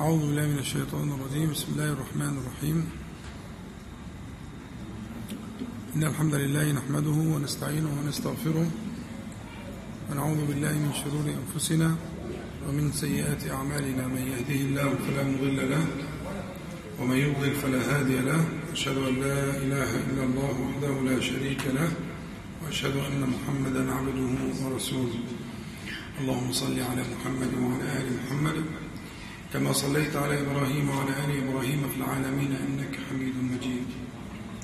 أعوذ بالله من الشيطان الرجيم. بسم الله الرحمن الرحيم. إن الحمد لله نحمده ونستعينه ونستغفره ونعوذ بالله من شرور أنفسنا ومن سيئات أعمالنا. من يهده الله فلا مضل له ومن يضلل فلا هادي له. أشهد أن لا إله إلا الله وحده لا شريك له وأشهد أن محمدا عبده ورسوله. اللهم صل على محمد وعلى آل محمد كما صليت على إبراهيم وعلى آل إبراهيم في العالمين إنك حميد مجيد.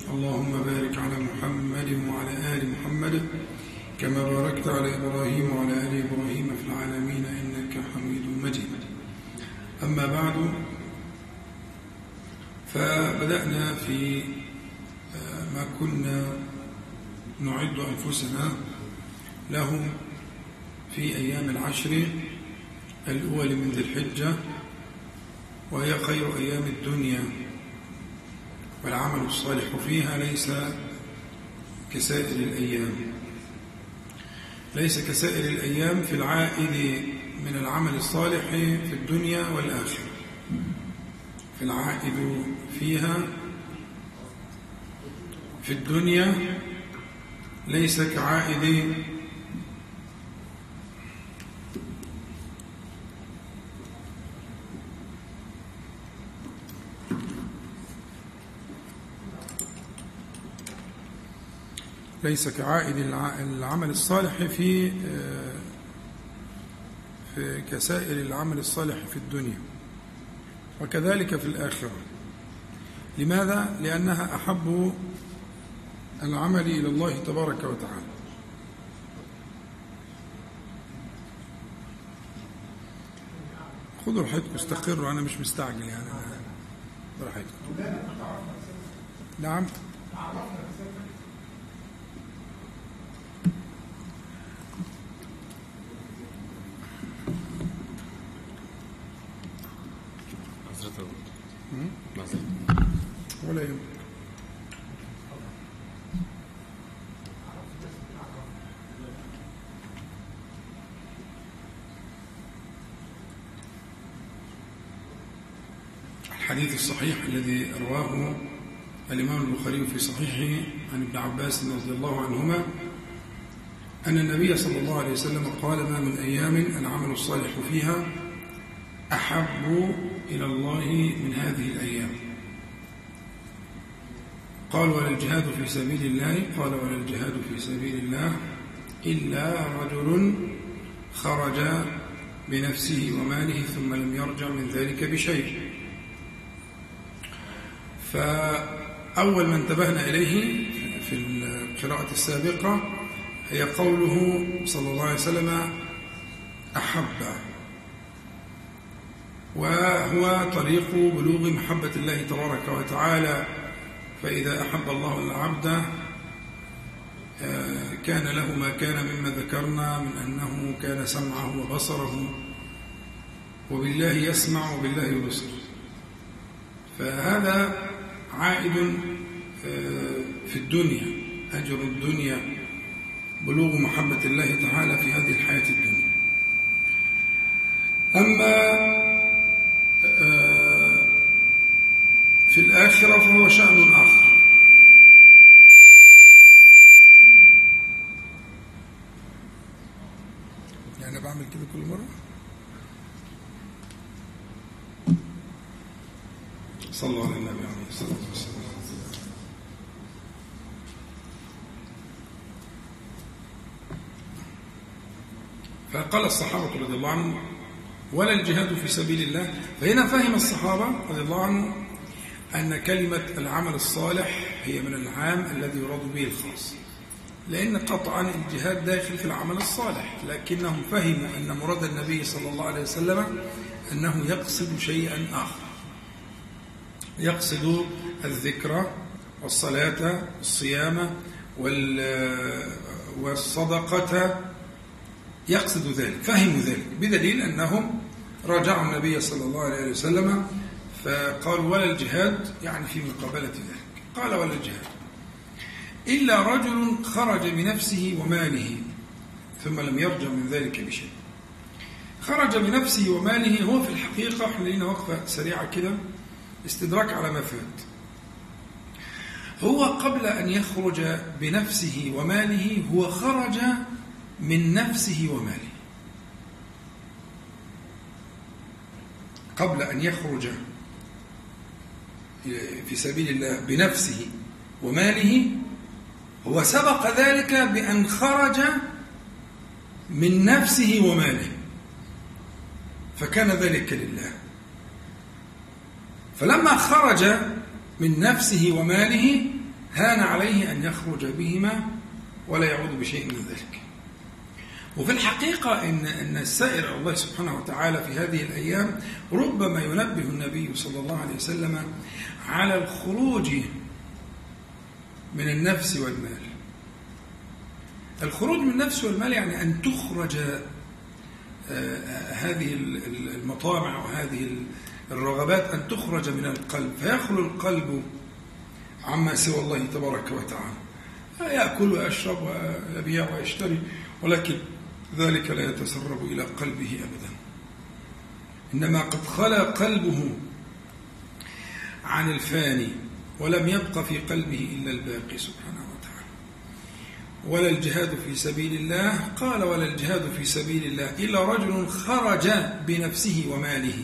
اللهم بارك على محمد وعلى آل محمد كما باركت على إبراهيم وعلى آل إبراهيم في العالمين إنك حميد مجيد. أما بعد فبدأنا في ما كنا نعد أنفسنا له في أيام العشر الأول من ذي الحجة. وهي خير أيام الدنيا والعمل الصالح فيها ليس كسائر الأيام. ليس كسائر الأيام في العائد من العمل الصالح في الدنيا والآخرة. في العائد فيها في الدنيا ليس كعائد ليس كعائد العمل الصالح في في كسائر العمل الصالح في الدنيا وكذلك في الآخرة. لماذا؟ لأنها أحب العمل إلى الله تبارك وتعالى. خذوا راحتكم استقروا أنا مش مستعجل يعني براحتكم. نعم ولا يهمك الحديث الصحيح الذي رواه الإمام البخاري في صحيحه عن ابن عباس رضي الله عنهما أن النبي صلى الله عليه وسلم قال ما من أيام العمل الصالح فيها أحب إلى الله من هذه الأيام. قال ولا الجهاد في سبيل الله. قال ولا الجهاد في سبيل الله إلا رجل خرج بنفسه وماله ثم لم يرجع من ذلك بشيء. فأول ما انتبهنا إليه في القراءة السابقة هي قوله صلى الله عليه وسلم أحب وهو طريق بلوغ محبة الله تبارك وتعالى. فإذا أحب الله العبد كان له ما كان مما ذكرنا من أنه كان سمعه وبصره وبالله يسمع وبالله يبصر. فهذا عائد في الدنيا أجر الدنيا بلوغ محبة الله تعالى في هذه الحياة الدنيا. أما في الآخرة فهو شأن آخر. يعني بعمل كده كل مرة؟ صلى الله على النبي عليه الصلاة والسلام فقال الصحابة رضي الله عنهم ولا الجهاد في سبيل الله. فهنا فهم الصحابة رضي الله عنهم أن كلمة العمل الصالح هي من العام الذي يراد به الخاص لأن قطعا الجهاد داخل في العمل الصالح لكنهم فهموا أن مراد النبي صلى الله عليه وسلم أنه يقصد شيئا آخر يقصد الذكر والصلاة والصيام والصدقة يقصد ذلك فهموا ذلك بدليل أنهم راجعوا النبي صلى الله عليه وسلم فقالوا ولا الجهاد يعني في مقابلة ذلك. قال ولا الجهاد إلا رجل خرج بنفسه وماله ثم لم يرجع من ذلك بشيء. خرج بنفسه وماله هو في الحقيقة لنا وقفة سريعة كده استدراك على ما فات. هو قبل أن يخرج بنفسه وماله هو خرج من نفسه وماله. قبل أن يخرج في سبيل الله بنفسه وماله هو سبق ذلك بأن خرج من نفسه وماله. فكان ذلك لله. فلما خرج من نفسه وماله هان عليه أن يخرج بهما ولا يعود بشيء من ذلك. وفي الحقيقة إن, إن السائر الله سبحانه وتعالى في هذه الأيام ربما ينبه النبي صلى الله عليه وسلم على الخروج من النفس والمال. الخروج من النفس والمال يعني أن تخرج آه، هذه المطامع وهذه الرغبات أن تخرج من القلب. فيخلو القلب عما سوى الله تبارك وتعالى. يأكل ويشرب ويبيع ويشتري ولكن ذلك لا يتسرب إلى قلبه أبدا. إنما قد خلى قلبه عن الفاني ولم يبق في قلبه إلا الباقي سبحانه وتعالى. ولا الجهاد في سبيل الله قال ولا الجهاد في سبيل الله إلا رجل خرج بنفسه وماله.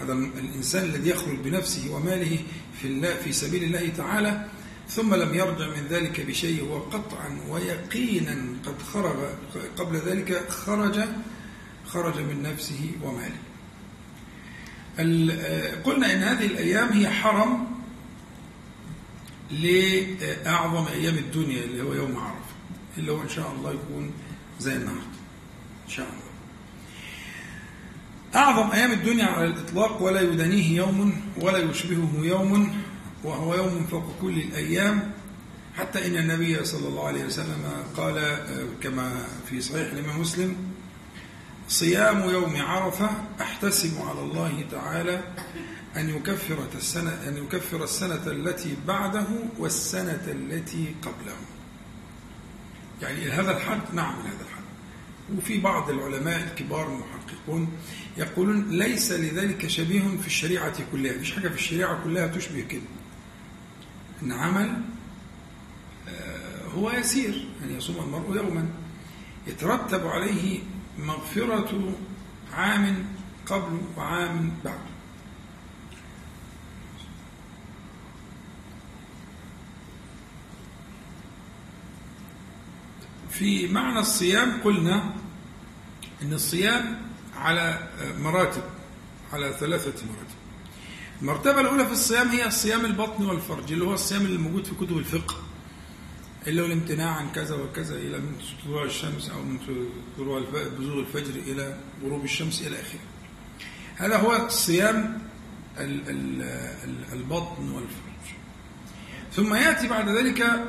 هذا الإنسان الذي يخرج بنفسه وماله في, الله في سبيل الله تعالى ثم لم يرجع من ذلك بشيء وقطعا ويقينا قد خرج قبل ذلك خرج خرج من نفسه وماله. قلنا إن هذه الأيام هي حرم لأعظم أيام الدنيا اللي هو يوم عرفة اللي هو إن شاء الله يكون زي النهاردة إن شاء الله. أعظم أيام الدنيا على الإطلاق ولا يدنيه يوم ولا يشبهه يوم وهو يوم فوق كل الأيام حتى إن النبي صلى الله عليه وسلم قال آه، كما في صحيح الإمام مسلم صيام يوم عرفة أحتسب على الله تعالى أن يكفر السنة أن يكفر السنة التي بعده والسنة التي قبله. يعني هذا الحد نعم هذا الحد. وفي بعض العلماء الكبار المحققون يقولون ليس لذلك شبيه في الشريعة كلها، مفيش حاجة في الشريعة كلها تشبه كده. إن عمل آه، هو يسير أن يصوم المرء يوما. يترتب عليه مغفرة عام قبل وعام بعد. في معنى الصيام قلنا إن الصيام على مراتب على ثلاثة مراتب. المرتبة الأولى في الصيام هي الصيام البطن والفرج اللي هو الصيام اللي موجود في كتب الفقه. اللي هو الامتناع عن كذا وكذا إلى من طلوع الشمس أو من طلوع بزوغ الفجر إلى غروب الشمس إلى آخره. هذا هو صيام البطن والفرج. ثم يأتي بعد ذلك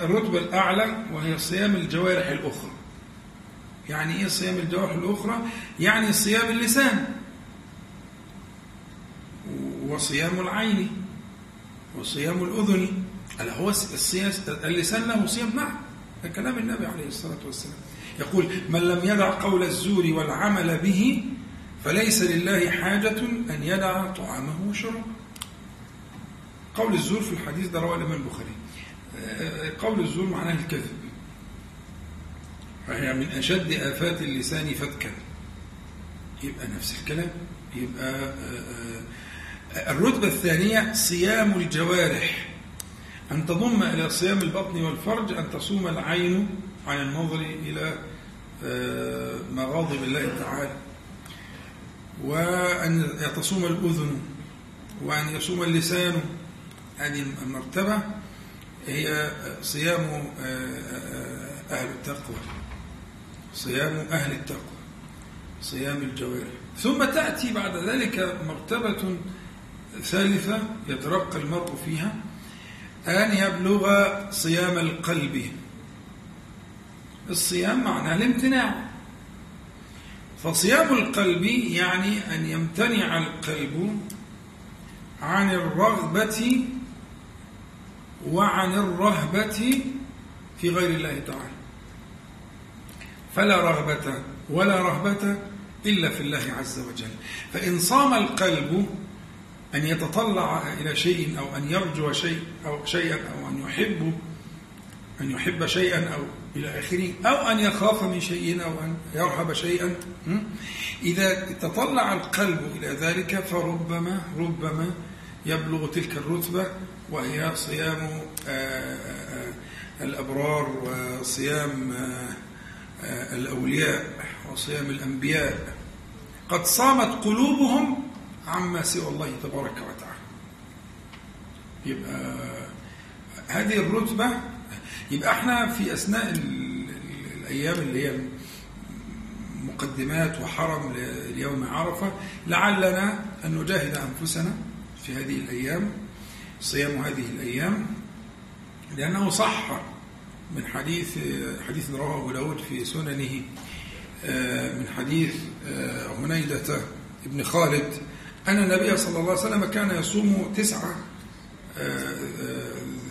الرتبة الأعلى وهي صيام الجوارح الأخرى. يعني إيه صيام الجوارح الأخرى؟ يعني صيام اللسان. وصيام العين وصيام الأذن. ألا هو الصيام اللسان له صيام نعم. ده كلام النبي عليه الصلاة والسلام. يقول من لم يدع قول الزور والعمل به فليس لله حاجة أن يدع طعامه وشرابه. قول الزور في الحديث ده رواه الإمام البخاري. آه، قول الزور معناه الكذب. فهي من أشد آفات اللسان فتكا. يبقى نفس الكلام. يبقى آه، آه، الرتبة الثانية صيام الجوارح. أن تضم إلى صيام البطن والفرج أن تصوم العين عن النظر إلى آه، مغاضب الله تعالى. وأن تصوم الأذن وأن يصوم اللسان هذه المرتبة هي صيام آه، آه، أهل التقوى. صيام أهل التقوى. صيام الجوارح. ثم تأتي بعد ذلك مرتبة ثالثة يترقى المرء فيها. أن يبلغ صيام القلب. الصيام معناه الامتناع. فصيام القلب يعني أن يمتنع القلب عن الرغبة وعن الرهبة في غير الله تعالى. فلا رغبة ولا رهبة إلا في الله عز وجل. فإن صام القلب أن يتطلع إلى شيء أو أن يرجو شيء أو شيئا أو أن يحب أن يحب شيئا أو إلى آخره أو أن يخاف من شيء أو أن يرهب شيئا. إذا تطلع القلب إلى ذلك فربما ربما يبلغ تلك الرتبة وهي صيام آه، آه، الأبرار وصيام آه، الأولياء وصيام الأنبياء. قد صامت قلوبهم عما سوى الله تبارك وتعالى. يبقى هذه الرتبة يبقى إحنا في أثناء الأيام اللي هي مقدمات وحرم ليوم عرفة لعلنا أن نجاهد أنفسنا في هذه الأيام صيام هذه الأيام لأنه صح من حديث حديث رواه أبو داود في سننه آه، من حديث آه، هنيدة ابن خالد أن النبي صلى الله عليه وسلم كان يصوم تسعة آه،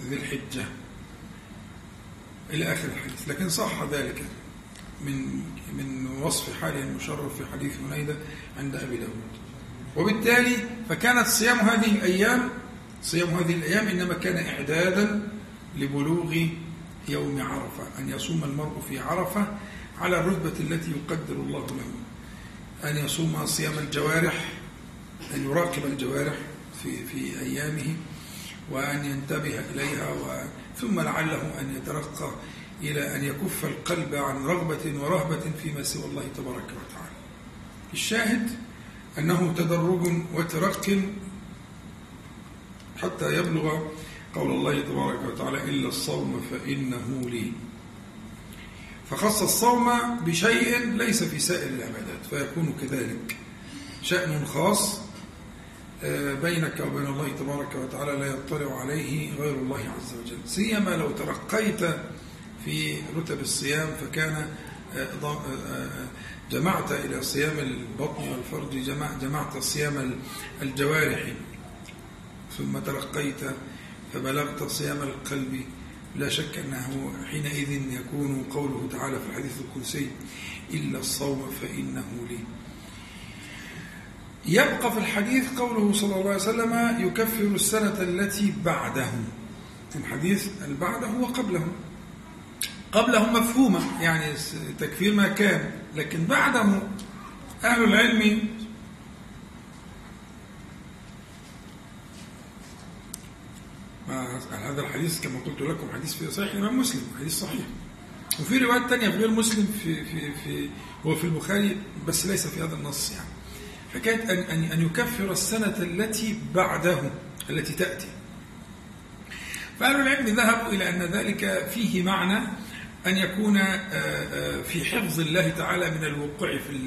ذي الحجة إلى آخر الحديث. لكن صح ذلك من من وصف حاله المشرف في حديث هنيدة عند أبي داود. وبالتالي فكانت صيام هذه الأيام صيام هذه الأيام إنما كان إعدادا لبلوغ يوم عرفة أن يصوم المرء في عرفة على الرتبة التي يقدر الله له أن يصوم صيام الجوارح أن يراقب الجوارح في, في أيامه وأن ينتبه إليها و ثم لعله أن يترقى إلى أن يكف القلب عن رغبة ورهبة فيما سوى الله تبارك وتعالى. الشاهد أنه تدرج وترق حتى يبلغ قول الله تبارك وتعالى إلا الصوم فإنه لي. فخص الصوم بشيء ليس في سائر العبادات فيكون كذلك شأن خاص بينك وبين الله تبارك وتعالى لا يطلع عليه غير الله عز وجل. سيما لو ترقيت في رتب الصيام فكان آه، آه، جمعت إلى صيام البطن والفرج جمعت صيام الجوارح. ثم ترقيت فبلغت صيام القلب. لا شك أنه حينئذ يكون قوله تعالى في الحديث القدسي إلا الصوم فإنه لي. يبقى في الحديث قوله صلى الله عليه وسلم يكفر السنة التي بعده. الحديث البعده هو قبله قبله مفهومة يعني تكفير ما كان لكن بعده أهل العلم هذا الحديث كما قلت لكم حديث في صحيح الإمام مسلم حديث صحيح. وفي روايات ثانية في غير مسلم في في في هو في البخاري بس ليس في هذا النص يعني. حكاية أن أن أن يكفر السنة التي بعده التي تأتي. فأهل العلم ذهبوا إلى أن ذلك فيه معنى أن يكون آه، آه، في حفظ الله تعالى من الوقوع في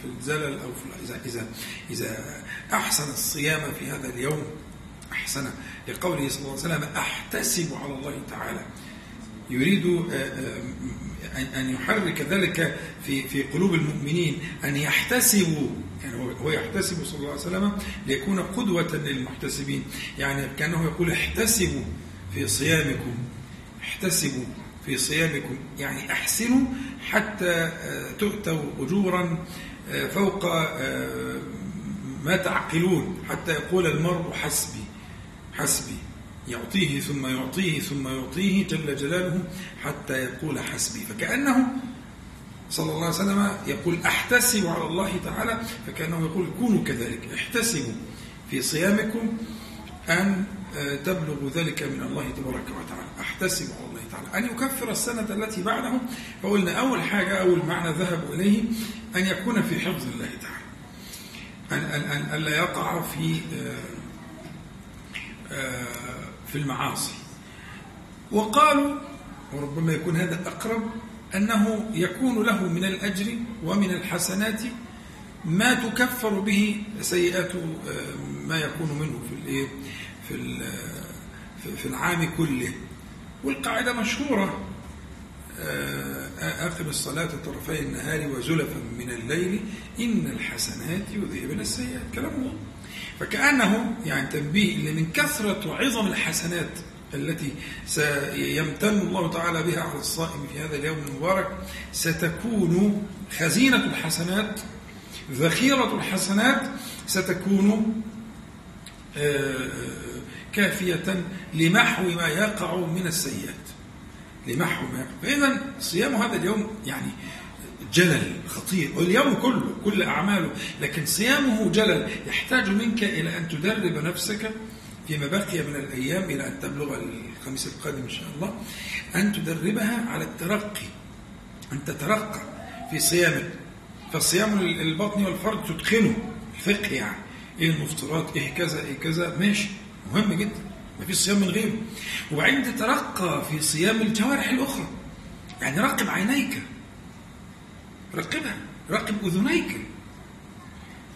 في الزلل أو في إذا إذا إذا أحسن الصيام في هذا اليوم أحسن. لقوله صلى الله عليه وسلم أحتسب على الله تعالى. يريد آه، أن يحرك ذلك في في قلوب المؤمنين أن يحتسبوا يعني هو يحتسب صلى الله عليه وسلم ليكون قدوة للمحتسبين. يعني كأنه يقول احتسبوا في صيامكم احتسبوا في صيامكم. يعني أحسنوا حتى آه، تؤتوا أجورا آه، فوق ما تعقلون. حتى يقول المرء حسبي حسبي. يعطيه ثم يعطيه ثم يعطيه جل جلاله حتى يقول حسبي. فكأنه صلى الله عليه وسلم يقول احتسب على الله تعالى فكأنه يقول كونوا كذلك احتسبوا في صيامكم أن آه، تبلغوا ذلك من الله تبارك وتعالى احتسب على الله تعالى. أن يكفر السنة التي بعده فقلنا أول حاجة أول معنى ذهبوا إليه أن يكون في حفظ الله تعالى أن, أن, أن لا يقع في آه، في المعاصي. وقالوا وربما يكون هذا أقرب أنه يكون له من الأجر ومن الحسنات ما تكفر به سيئات آه، ما يكون منه في في في العام كله. والقاعدة مشهورة أقم آه، الصلاة طرفي النهار وزلفا من الليل إن الحسنات يذهبن السيئات. كلام الله فكأنه يعني تنبيه إن من كثرة عظم الحسنات التي سيمتن الله تعالى بها على الصائم في هذا اليوم المبارك ستكون خزينة الحسنات ذخيرة الحسنات ستكون آه، كافية لمحو ما يقع من السيئات. لمحو ما فإذا صيام هذا اليوم يعني جلل خطير. واليوم كله كل أعماله. لكن صيامه جلل. يحتاج منك إلى أن تدرب نفسك فيما بقي من الأيام إلى أن تبلغ الخميس القادم إن شاء الله أن تدربها على الترقي. أن تترقى في صيامك فالصيام البطن والفرد تتقنه الفقه يعني. إيه المفطرات؟ إيه كذا؟ إيه كذا؟ ماشي. مهم جدا. ما فيش صيام من غيره. وبعدين تترقى في صيام الجوارح الأخرى. يعني راقب عينيك. راقبها. راقب أذنيك.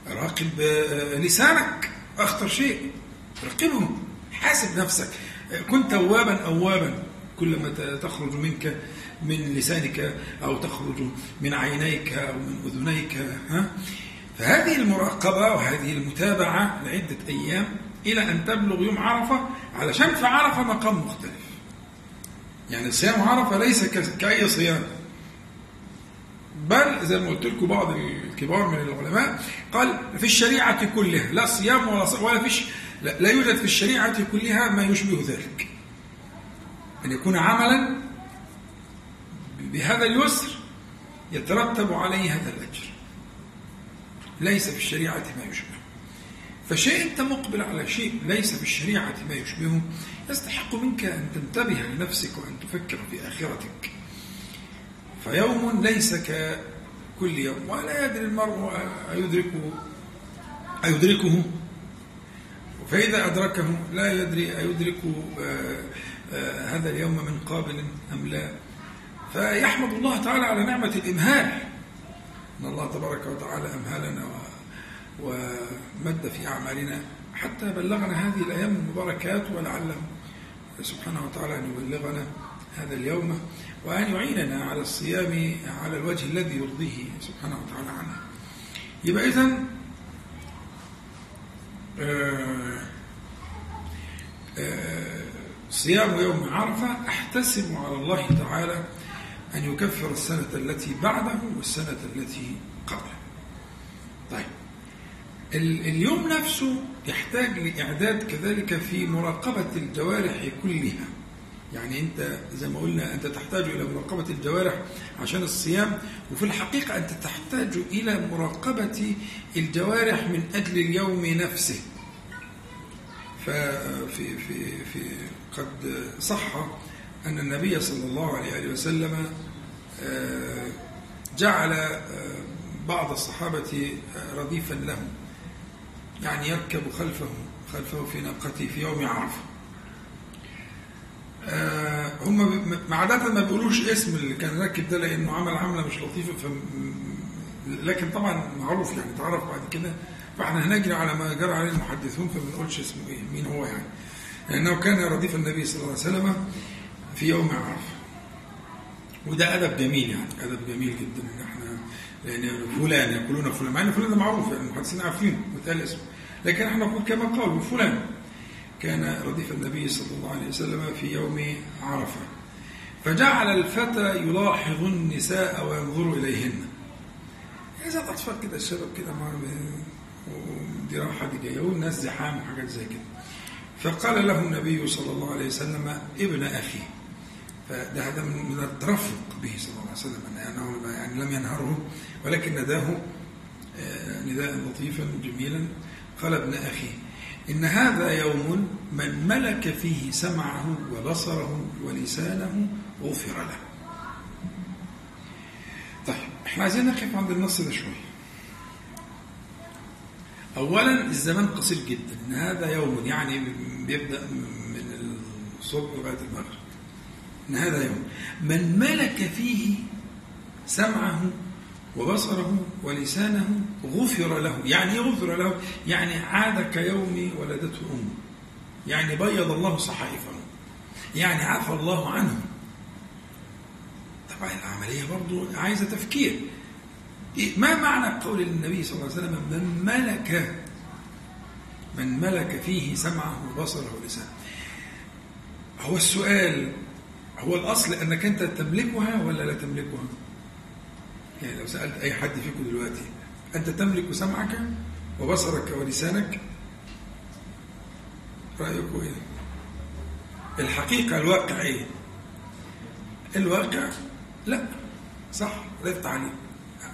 راقب آه، لسانك. أخطر شيء. راقبهم حاسب نفسك. كن توابا اوابا. كلما تخرج منك من لسانك أو تخرج من عينيك أو من أذنيك ها؟ فهذه المراقبة وهذه المتابعة لعدة أيام إلى أن تبلغ يوم عرفة علشان في عرفة مقام مختلف. يعني صيام عرفة ليس كأي صيام. بل زي ما قلت لكم بعض الكبار من العلماء قال في الشريعة كلها لا صيام ولا ولا فيش لا, لا يوجد في الشريعة كلها ما يشبه ذلك. أن يكون عملا بهذا اليسر يترتب عليه هذا الأجر. ليس في الشريعة ما يشبه. فشيء أنت مقبل على شيء ليس في الشريعة ما يشبهه يستحق منك أن تنتبه لنفسك وأن تفكر في آخرتك. فيوم ليس ككل يوم ولا يدري المرء أيدركه أيدركه. فإذا أدركه لا يدري أيدرك آه، آه، هذا اليوم من قابل أم لا. فيحمد الله تعالى على نعمة الإمهال. أن الله تبارك وتعالى أمهلنا ومد في أعمالنا. حتى بلغنا هذه الأيام المباركات ولعله سبحانه وتعالى أن يبلغنا هذا اليوم وأن يعيننا على الصيام على الوجه الذي يرضيه سبحانه وتعالى عنه. يبقى إذن صيام يوم عرفة أحتسب على الله تعالى أن يكفر السنة التي بعده والسنة التي قبله. طيب اليوم نفسه يحتاج لإعداد كذلك في مراقبة الجوارح كلها. يعني أنت زي ما قلنا أنت تحتاج إلى مراقبة الجوارح عشان الصيام وفي الحقيقة أنت تحتاج إلى مراقبة الجوارح من أجل اليوم نفسه. ففي في في قد صح أن النبي صلى الله عليه وسلم آه، جعل آه، بعض الصحابة رديفا له يعني يركب خلفه خلفه في ناقته في يوم عرفة. آه، هم عادة ما بيقولوش اسم اللي كان راكب ده لأنه عمل عملة مش لطيفة ف لكن طبعا معروف يعني تعرف بعد كده. فإحنا هنجري على ما جرى عليه المحدثون فما نقولش اسمه إيه مين هو يعني. لأنه كان رديف النبي صلى الله عليه وسلم في يوم عرفة. وده أدب جميل يعني أدب جميل جدا إن إحنا لأن فلان يقولون فلان مع إن فلان ده معروف يعني المحدثين عارفين وتقال اسمه. لكن إحنا نقول كما قالوا فلان. كان رديف النبي صلى الله عليه وسلم في يوم عرفة. فجعل الفتى يلاحظ النساء وينظر إليهن. إذا أطفال كده الشباب كده ودي راحة دي جاية والناس زحام وحاجات زي كده. فقال له النبي صلى الله عليه وسلم ابن أخي. فده هذا من الترفق به صلى الله عليه وسلم أنه يعني لم ينهره ولكن نداه آه، نداء لطيفا جميلا. قال ابن أخي. إن هذا يوم من ملك فيه سمعه وبصره ولسانه غفر له. طيب إحنا عايزين نقف عند النص ده شوية أولا الزمان قصير جدا. إن هذا يوم يعني بيبدأ من الصبح لغاية المغرب. إن هذا يوم من ملك فيه سمعه وبصره ولسانه غفر له. يعني إيه غفر له؟ يعني عاد كيوم ولدته أمه. يعني بيض الله صحائفه. يعني عفى الله عنه. طبعا العملية برضو عايزة تفكير. ما معنى قول النبي صلى الله عليه وسلم؟ من ملك من ملك فيه سمعه وبصره ولسانه. هو السؤال هو الأصل أنك أنت تملكها ولا لا تملكها؟ يعني لو سألت أي حد فيكم دلوقتي أنت تملك سمعك وبصرك ولسانك؟ رأيكم إيه؟ الحقيقة الواقع إيه؟ الواقع لا صح لا عليه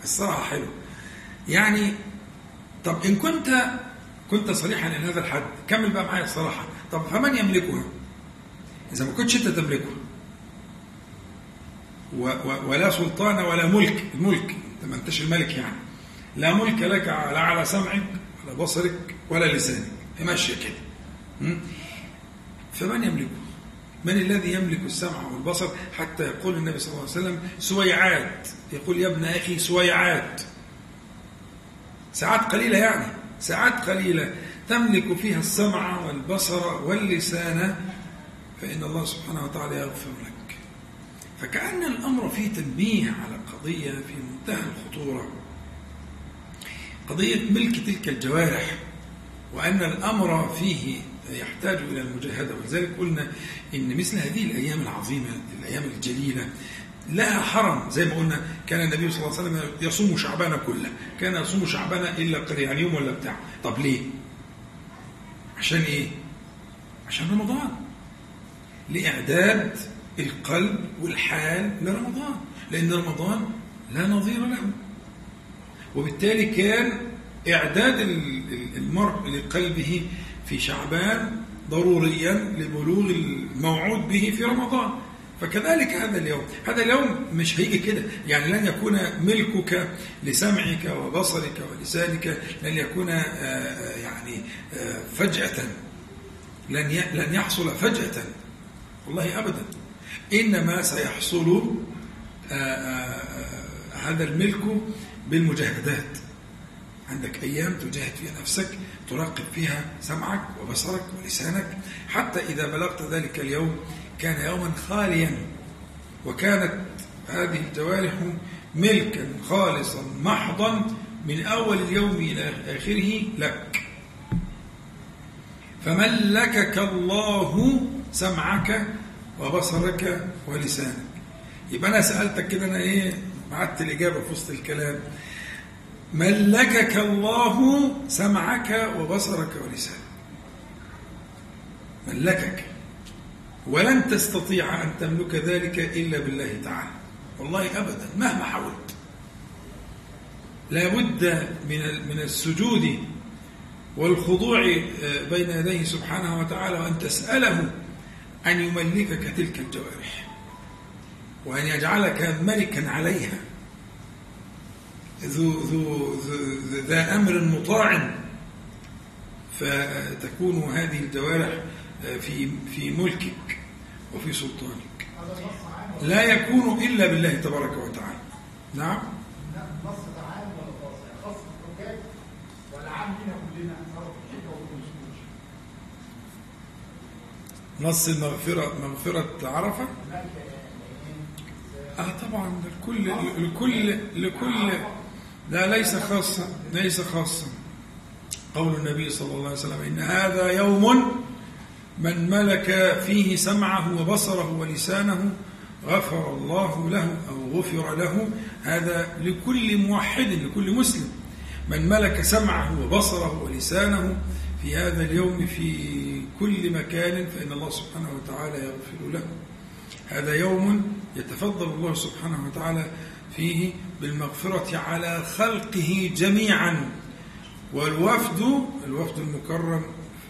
الصراحة حلو. يعني طب إن كنت كنت صريحا إلى هذا الحد كمل بقى معايا الصراحة. طب فمن يملكها؟ إذا ما كنتش أنت تملكها. ولا سلطان ولا ملك. الملك انت ما انتش الملك يعني. لا ملك لك لا على سمعك ولا بصرك ولا لسانك. هي ماشية كده. فمن يملكه؟ من الذي يملك السمع والبصر؟ حتى يقول النبي صلى الله عليه وسلم سويعات. يقول يا ابن أخي سويعات. ساعات قليلة يعني. ساعات قليلة. تملك فيها السمع والبصر واللسان فإن الله سبحانه وتعالى يغفر لك. فكأن الأمر فيه تنبيه على قضية في منتهى الخطورة. قضية ملك تلك الجوارح وأن الأمر فيه يحتاج إلى المجاهدة. ولذلك قلنا إن مثل هذه الأيام العظيمة الأيام الجليلة لها حرم. زي ما قلنا كان النبي صلى الله عليه وسلم يصوم شعبان كله. كان يصوم شعبان إلا قليل يعني يوم ولا بتاع. طب ليه؟ عشان إيه؟ عشان رمضان. لإعداد القلب والحال لرمضان لأن رمضان لا نظير له. وبالتالي كان إعداد المرء لقلبه في شعبان ضروريا لبلوغ الموعود به في رمضان. فكذلك هذا اليوم. هذا اليوم مش هيجي كده. يعني لن يكون ملكك لسمعك وبصرك ولسانك لن يكون آه، آه، يعني آه، فجأة. لن لن يحصل فجأة. والله أبدا. إنما سيحصل هذا الملك بالمجاهدات. عندك أيام تجاهد فيها نفسك تراقب فيها سمعك وبصرك ولسانك حتى إذا بلغت ذلك اليوم كان يوما خاليا وكانت هذه الجوارح ملكا خالصا محضا من أول اليوم إلى آخره لك. فملكك الله سمعك وبصرك ولسانك. يبقى أنا سألتك كده أنا إيه بعت الإجابة في وسط الكلام. ملكك الله سمعك وبصرك ولسانك. ملكك. ولن تستطيع أن تملك ذلك إلا بالله تعالى. والله أبدا مهما حاولت. لا بد من من السجود والخضوع آه، بين يديه سبحانه وتعالى وأن تسأله أن يملكك تلك الجوارح وأن يجعلك ملكا عليها. ذو ذو ذا أمر مطاع. فتكون هذه الجوارح في في ملكك وفي سلطانك. لا يكون إلا بالله تبارك وتعالى. نعم. نص تعالى ولا خاص ولا عام كلنا نص المغفرة مغفرة عرفة؟ آه طبعا لكل لكل لكل لا ليس خاصا ليس خاصا. قول النبي صلى الله عليه وسلم إن هذا يوم من ملك فيه سمعه وبصره ولسانه غفر الله له أو غفر له هذا لكل موحد لكل مسلم. من ملك سمعه وبصره ولسانه في هذا اليوم في كل مكان فإن الله سبحانه وتعالى يغفر له. هذا يوم يتفضل الله سبحانه وتعالى فيه بالمغفرة على خلقه جميعا. والوفد الوفد المكرم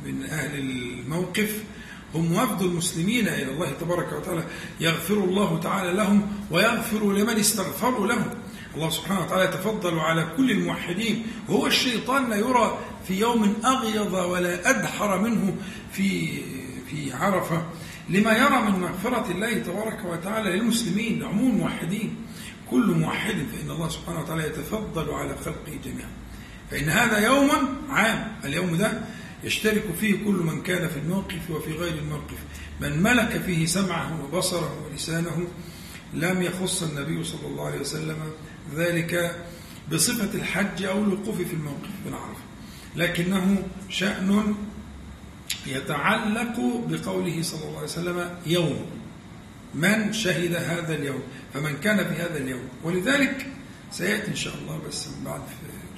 من أهل الموقف هم وفد المسلمين إلى الله تبارك وتعالى. يغفر الله تعالى لهم ويغفر لمن استغفروا لهم. الله سبحانه وتعالى يتفضل على كل الموحدين. وهو الشيطان لا يرى في يوم أغيض ولا أدحر منه في في عرفة. لما يرى من مغفرة الله تبارك وتعالى للمسلمين عموم موحدين كل موحد فإن الله سبحانه وتعالى يتفضل على خلقه جميعا. فإن هذا يوم عام اليوم ده يشترك فيه كل من كان في الموقف وفي غير الموقف. من ملك فيه سمعه وبصره ولسانه لم يخص النبي صلى الله عليه وسلم ذلك بصفة الحج أو الوقوف في الموقف بن عرفة لكنه شأن يتعلق بقوله صلى الله عليه وسلم يوم. من شهد هذا اليوم؟ فمن كان في هذا اليوم. ولذلك سيأتي إن شاء الله بس بعد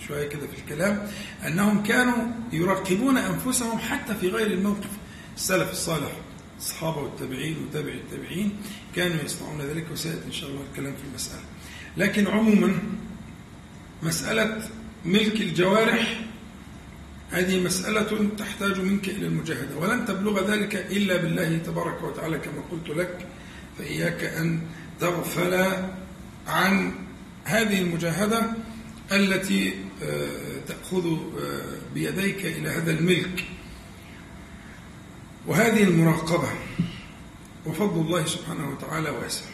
شوية كده في الكلام أنهم كانوا يراقبون أنفسهم حتى في غير الموقف. السلف الصالح الصحابة والتابعين وتابع التابعين كانوا يصنعون ذلك وسيأتي إن شاء الله الكلام في المسألة. لكن عموما مسألة ملك الجوارح هذه مسألة تحتاج منك إلى المجاهدة ولن تبلغ ذلك إلا بالله تبارك وتعالى كما قلت لك فإياك أن تغفل عن هذه المجاهدة التي آه، تأخذ آه، بيديك إلى هذا الملك. وهذه المراقبة وفضل الله سبحانه وتعالى واسع.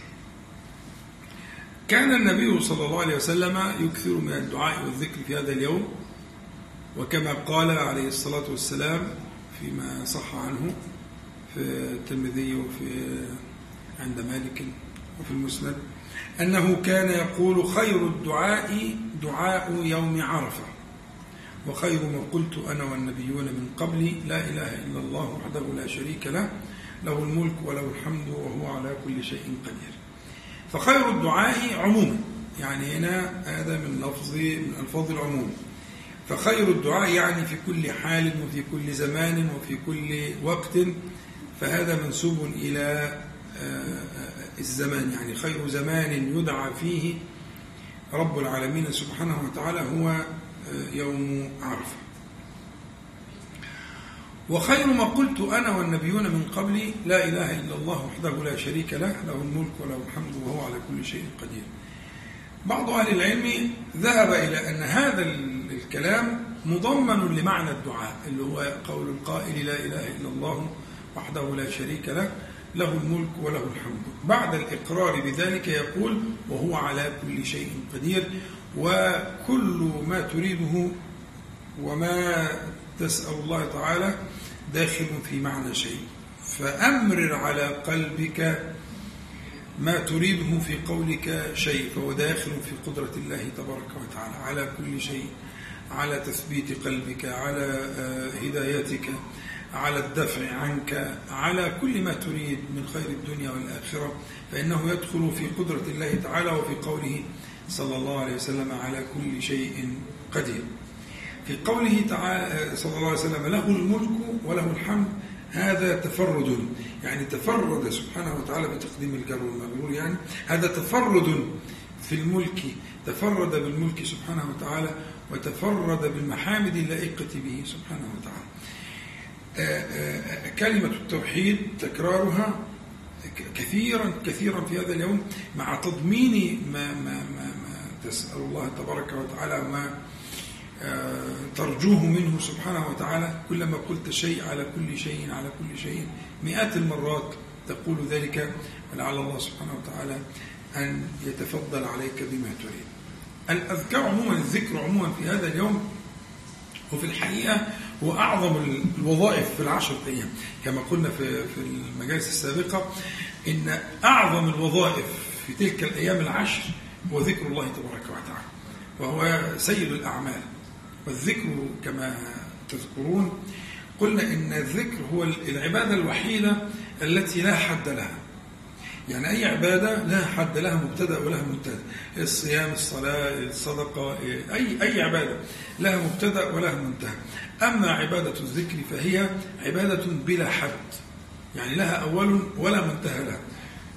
كان النبي صلى الله عليه وسلم يكثر من الدعاء والذكر في هذا اليوم وكما قال عليه الصلاة والسلام فيما صح عنه في الترمذي وفي عند مالك وفي المسند أنه كان يقول خير الدعاء دعاء يوم عرفة وخير ما قلت أنا والنبيون من قبلي لا إله إلا الله وحده لا شريك له له الملك وله الحمد وهو على كل شيء قدير. فخير الدعاء عموما. يعني هنا هذا من لفظ من ألفاظ العموم. فخير الدعاء يعني في كل حال وفي كل زمان وفي كل وقت. فهذا منسوب إلى آه، الزمان. يعني خير زمان يدعى فيه رب العالمين سبحانه وتعالى هو آه، يوم عرفة. وخير ما قلت أنا والنبيون من قبلي لا إله إلا الله وحده لا شريك له له الملك وله الحمد وهو على كل شيء قدير. بعض أهل العلم ذهب إلى أن هذا الكلام مضمن لمعنى الدعاء اللي هو قول القائل لا إله إلا الله وحده لا شريك له له الملك وله الحمد. بعد الإقرار بذلك يقول وهو على كل شيء قدير وكل ما تريده وما تسأل الله تعالى داخل في معنى شيء. فأمرر على قلبك ما تريده في قولك شيء فهو داخل في قدرة الله تبارك وتعالى. على كل شيء على تثبيت قلبك على آه، هدايتك على الدفع عنك على كل ما تريد من خير الدنيا والآخرة. فإنه يدخل في قدرة الله تعالى وفي قوله صلى الله عليه وسلم على كل شيء قدير. في قوله تعالى صلى الله عليه وسلم له الملك وله الحمد. هذا تفرد يعني تفرد سبحانه وتعالى بتقديم الجر والمجرور يعني هذا تفرد في الملك تفرد بالملك سبحانه وتعالى وتفرد بالمحامد اللائقة به سبحانه وتعالى. آه، آه، كلمة التوحيد تكرارها كثيرا كثيرا في هذا اليوم مع تضمين ما, ما, ما, ما تسأل الله تبارك وتعالى ما ترجوه منه سبحانه وتعالى كلما قلت شيء على كل شيء على كل شيء مئات المرات تقول ذلك ولعل الله سبحانه وتعالى أن يتفضل عليك بما تريد. الأذكار عموما الذكر عموما في هذا اليوم وفي الحقيقة هو أعظم الوظائف في العشر أيام. كما قلنا في في المجالس السابقة إن أعظم الوظائف في تلك الأيام العشر هو ذكر الله تبارك وتعالى وهو سيد الأعمال. والذكر كما تذكرون قلنا إن الذكر هو العبادة الوحيدة التي لا حد لها. يعني أي عبادة لا حد لها مبتدأ ولها منتهى الصيام الصلاة الصدقة أي أي عبادة لها مبتدأ ولها منتهى. أما عبادة الذكر فهي عبادة بلا حد. يعني لها أول ولا منتهى لها.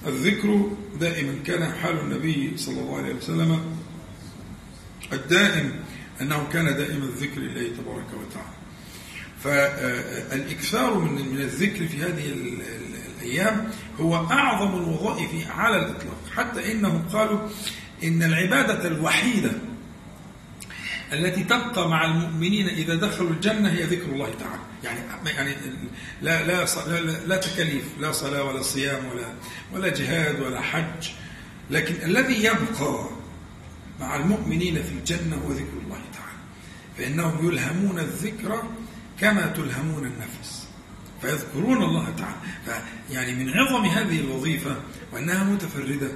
الذكر دائما كان حال النبي صلى الله عليه وسلم الدائم أنه كان دائما الذكر لله تبارك وتعالى. فالإكثار من الذكر في هذه الأيام هو أعظم الوظائف على الإطلاق. حتى إنهم قالوا إن العبادة الوحيدة التي تبقى مع المؤمنين إذا دخلوا الجنة هي ذكر الله تعالى. يعني يعني لا لا لا, لا تكاليف لا صلاة ولا صيام ولا ولا جهاد ولا حج. لكن الذي يبقى مع المؤمنين في الجنة هو ذكر الله تعالى. فإنهم يلهمون الذكر كما تلهمون النفس. فيذكرون الله تعالى. يعني من عظم هذه الوظيفة وأنها متفردة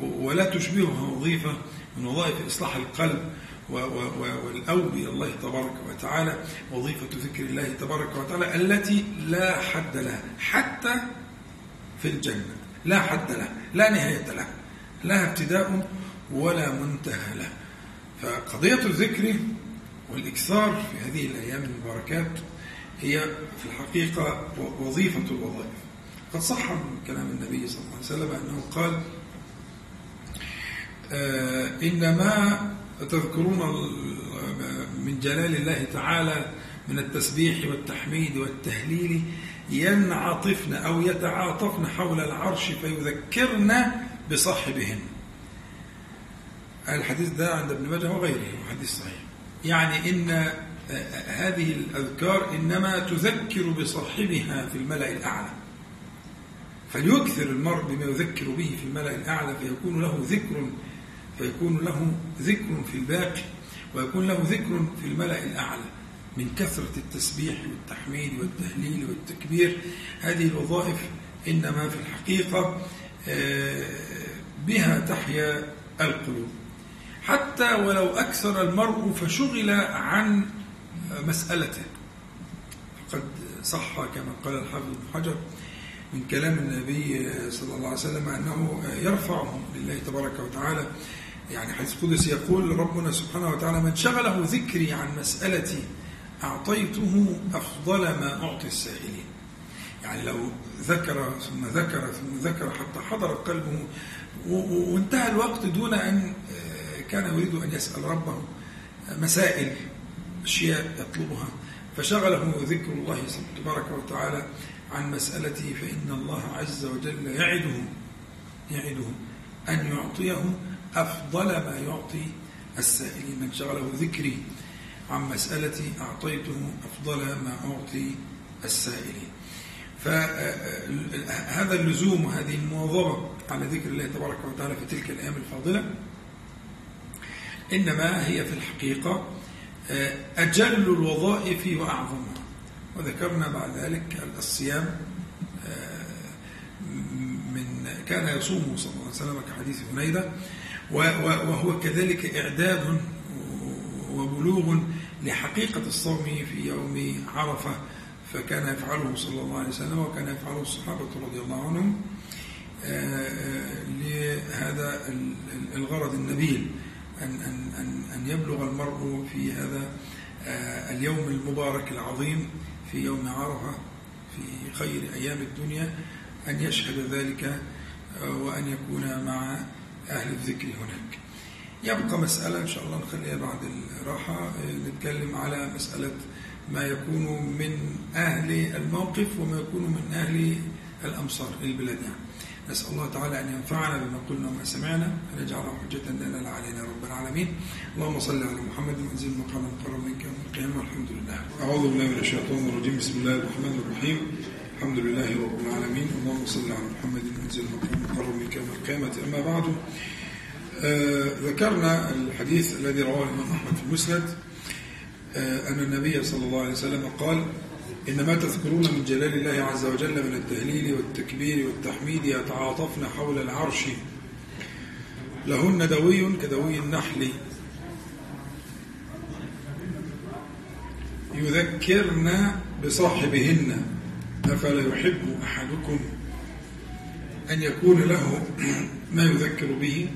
ولا تشبهها وظيفة من وظائف إصلاح القلب والأوب إلى الله تبارك وتعالى وظيفة ذكر الله تبارك وتعالى التي لا حد لها حتى في الجنة. لا حد لها لا نهاية لها. لا ابتداء ولا منتهى له. فقضية الذكر والإكثار في هذه الأيام المباركات هي في الحقيقة وظيفة الوظائف. قد صح من كلام النبي صلى الله عليه وسلم أنه قال آه، إنما تذكرون من جلال الله تعالى من التسبيح والتحميد والتهليل ينعطفن أو يتعاطفن حول العرش فيذكرن بصاحبهن. الحديث ده عند ابن ماجه وغيره حديث صحيح. يعني إن هذه الأذكار إنما تذكر بصاحبها في الملأ الأعلى. فليكثر المرء بما يذكر به في الملأ الأعلى فيكون له ذكر فيكون له ذكر في الباقي ويكون له ذكر في الملأ الأعلى. من كثرة التسبيح والتحميد والتهليل والتكبير هذه الوظائف إنما في الحقيقة آه، بها تحيا القلوب. حتى ولو أكثر المرء فشغل عن مسألته. فقد صح كما قال الحافظ بن حجر من كلام النبي صلى الله عليه وسلم أنه يرفعه لله تبارك وتعالى يعني حديث قدس يقول ربنا سبحانه وتعالى من شغله ذكري عن مسألتي أعطيته أفضل ما أعطي السائلين. يعني لو ذكر ثم ذكر ثم ذكر حتى حضر قلبه وانتهى الوقت دون أن كان يريد أن يسأل ربه مسائل أشياء يطلبها. فشغله ذكر الله تبارك وتعالى عن مسألته فإن الله عز وجل يعده يعده أن يعطيه أفضل ما يعطي السائلين. من شغله ذكري عن مسألتي أعطيته أفضل ما أعطي السائلين. فهذا اللزوم وهذه المواظبة على ذكر الله تبارك وتعالى في تلك الأيام الفاضلة إنما هي في الحقيقة آه، أجل الوظائف وأعظمها. وذكرنا بعد ذلك الصيام آه، من كان يصوم صلى الله عليه وسلم كحديث هنيدة وهو كذلك إعداد وبلوغ لحقيقة الصوم في يوم عرفة فكان يفعله صلى الله عليه وسلم وكان يفعله الصحابة رضي الله عنهم آه، لهذا الغرض النبيل. أن, أن, أن, أن يبلغ المرء في هذا آه، اليوم المبارك العظيم في يوم عرفة في خير أيام الدنيا أن يشهد ذلك آه، وأن يكون مع أهل الذكر هناك. يبقى مسألة إن شاء الله نخليها بعد الراحة آه، نتكلم على مسألة ما يكون من أهل الموقف وما يكون من أهل الأمصار البلاد يعني. نسأل الله تعالى أن ينفعنا بما قلنا وما سمعنا أن يجعله حجة لنا لا علينا رب العالمين. اللهم صل على محمد وأنزل مقام مقرب منك يوم القيامة. والحمد لله. أعوذ بالله من الشيطان الرجيم. بسم الله الرحمن الرحيم. الحمد لله رب العالمين. اللهم صل على محمد وأنزل مقام مقرب منك يوم القيامة. أما بعد آه ذكرنا الحديث الذي رواه الإمام أحمد في المسند آه أن النبي صلى الله عليه وسلم قال إنما تذكرون من جلال الله عز وجل من التهليل والتكبير والتحميد يتعاطفن حول العرش. لهن دوي كدوي النحل. يذكرن بصاحبهن. أفلا يحب أحدكم أن يكون له ما يذكر به؟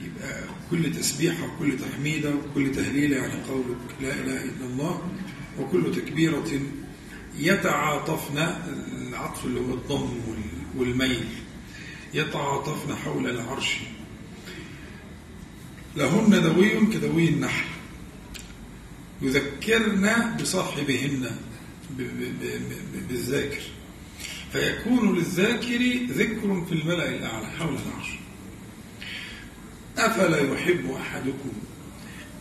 يبقى كل تسبيحة وكل تحميدة وكل تهليل يعني قولك لا إله إلا الله. وكل تكبيرة يتعاطفن العطف اللي هو الضم والميل. يتعاطفن حول العرش. لهن دوي كدوي النحل. يذكرن بصاحبهن بالذاكر. فيكون للذاكر ذكر في الملأ الأعلى حول العرش. أفلا يحب أحدكم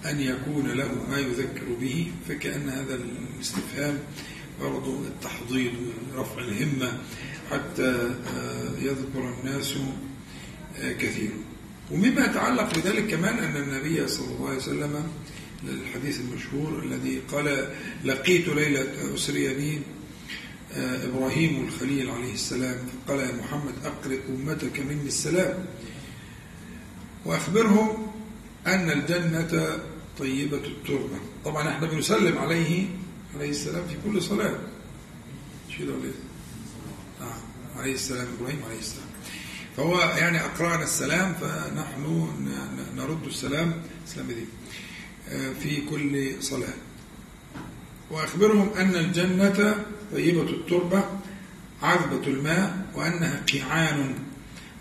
أن يكون له ما يذكر به فكأن هذا الاستفهام برضو التحضيض ورفع الهمة حتى آه، يذكر الناس آه، كثيرا. ومما يتعلق بذلك كمان أن النبي صلى الله عليه وسلم الحديث المشهور الذي قال لقيت ليلة أسري بي آه، إبراهيم الخليل عليه السلام فقال يا محمد أقرئ أمتك مني السلام. وأخبرهم أن الجنة طيبة التربة. طبعا إحنا بنسلم عليه عليه السلام في كل صلاة. مش كده ولا نعم عليه السلام إبراهيم عليه السلام. فهو يعني أقرأنا السلام فنحن نرد السلام. السلام دي آه، في كل صلاة. وأخبرهم أن الجنة طيبة التربة عذبة الماء وأنها قيعان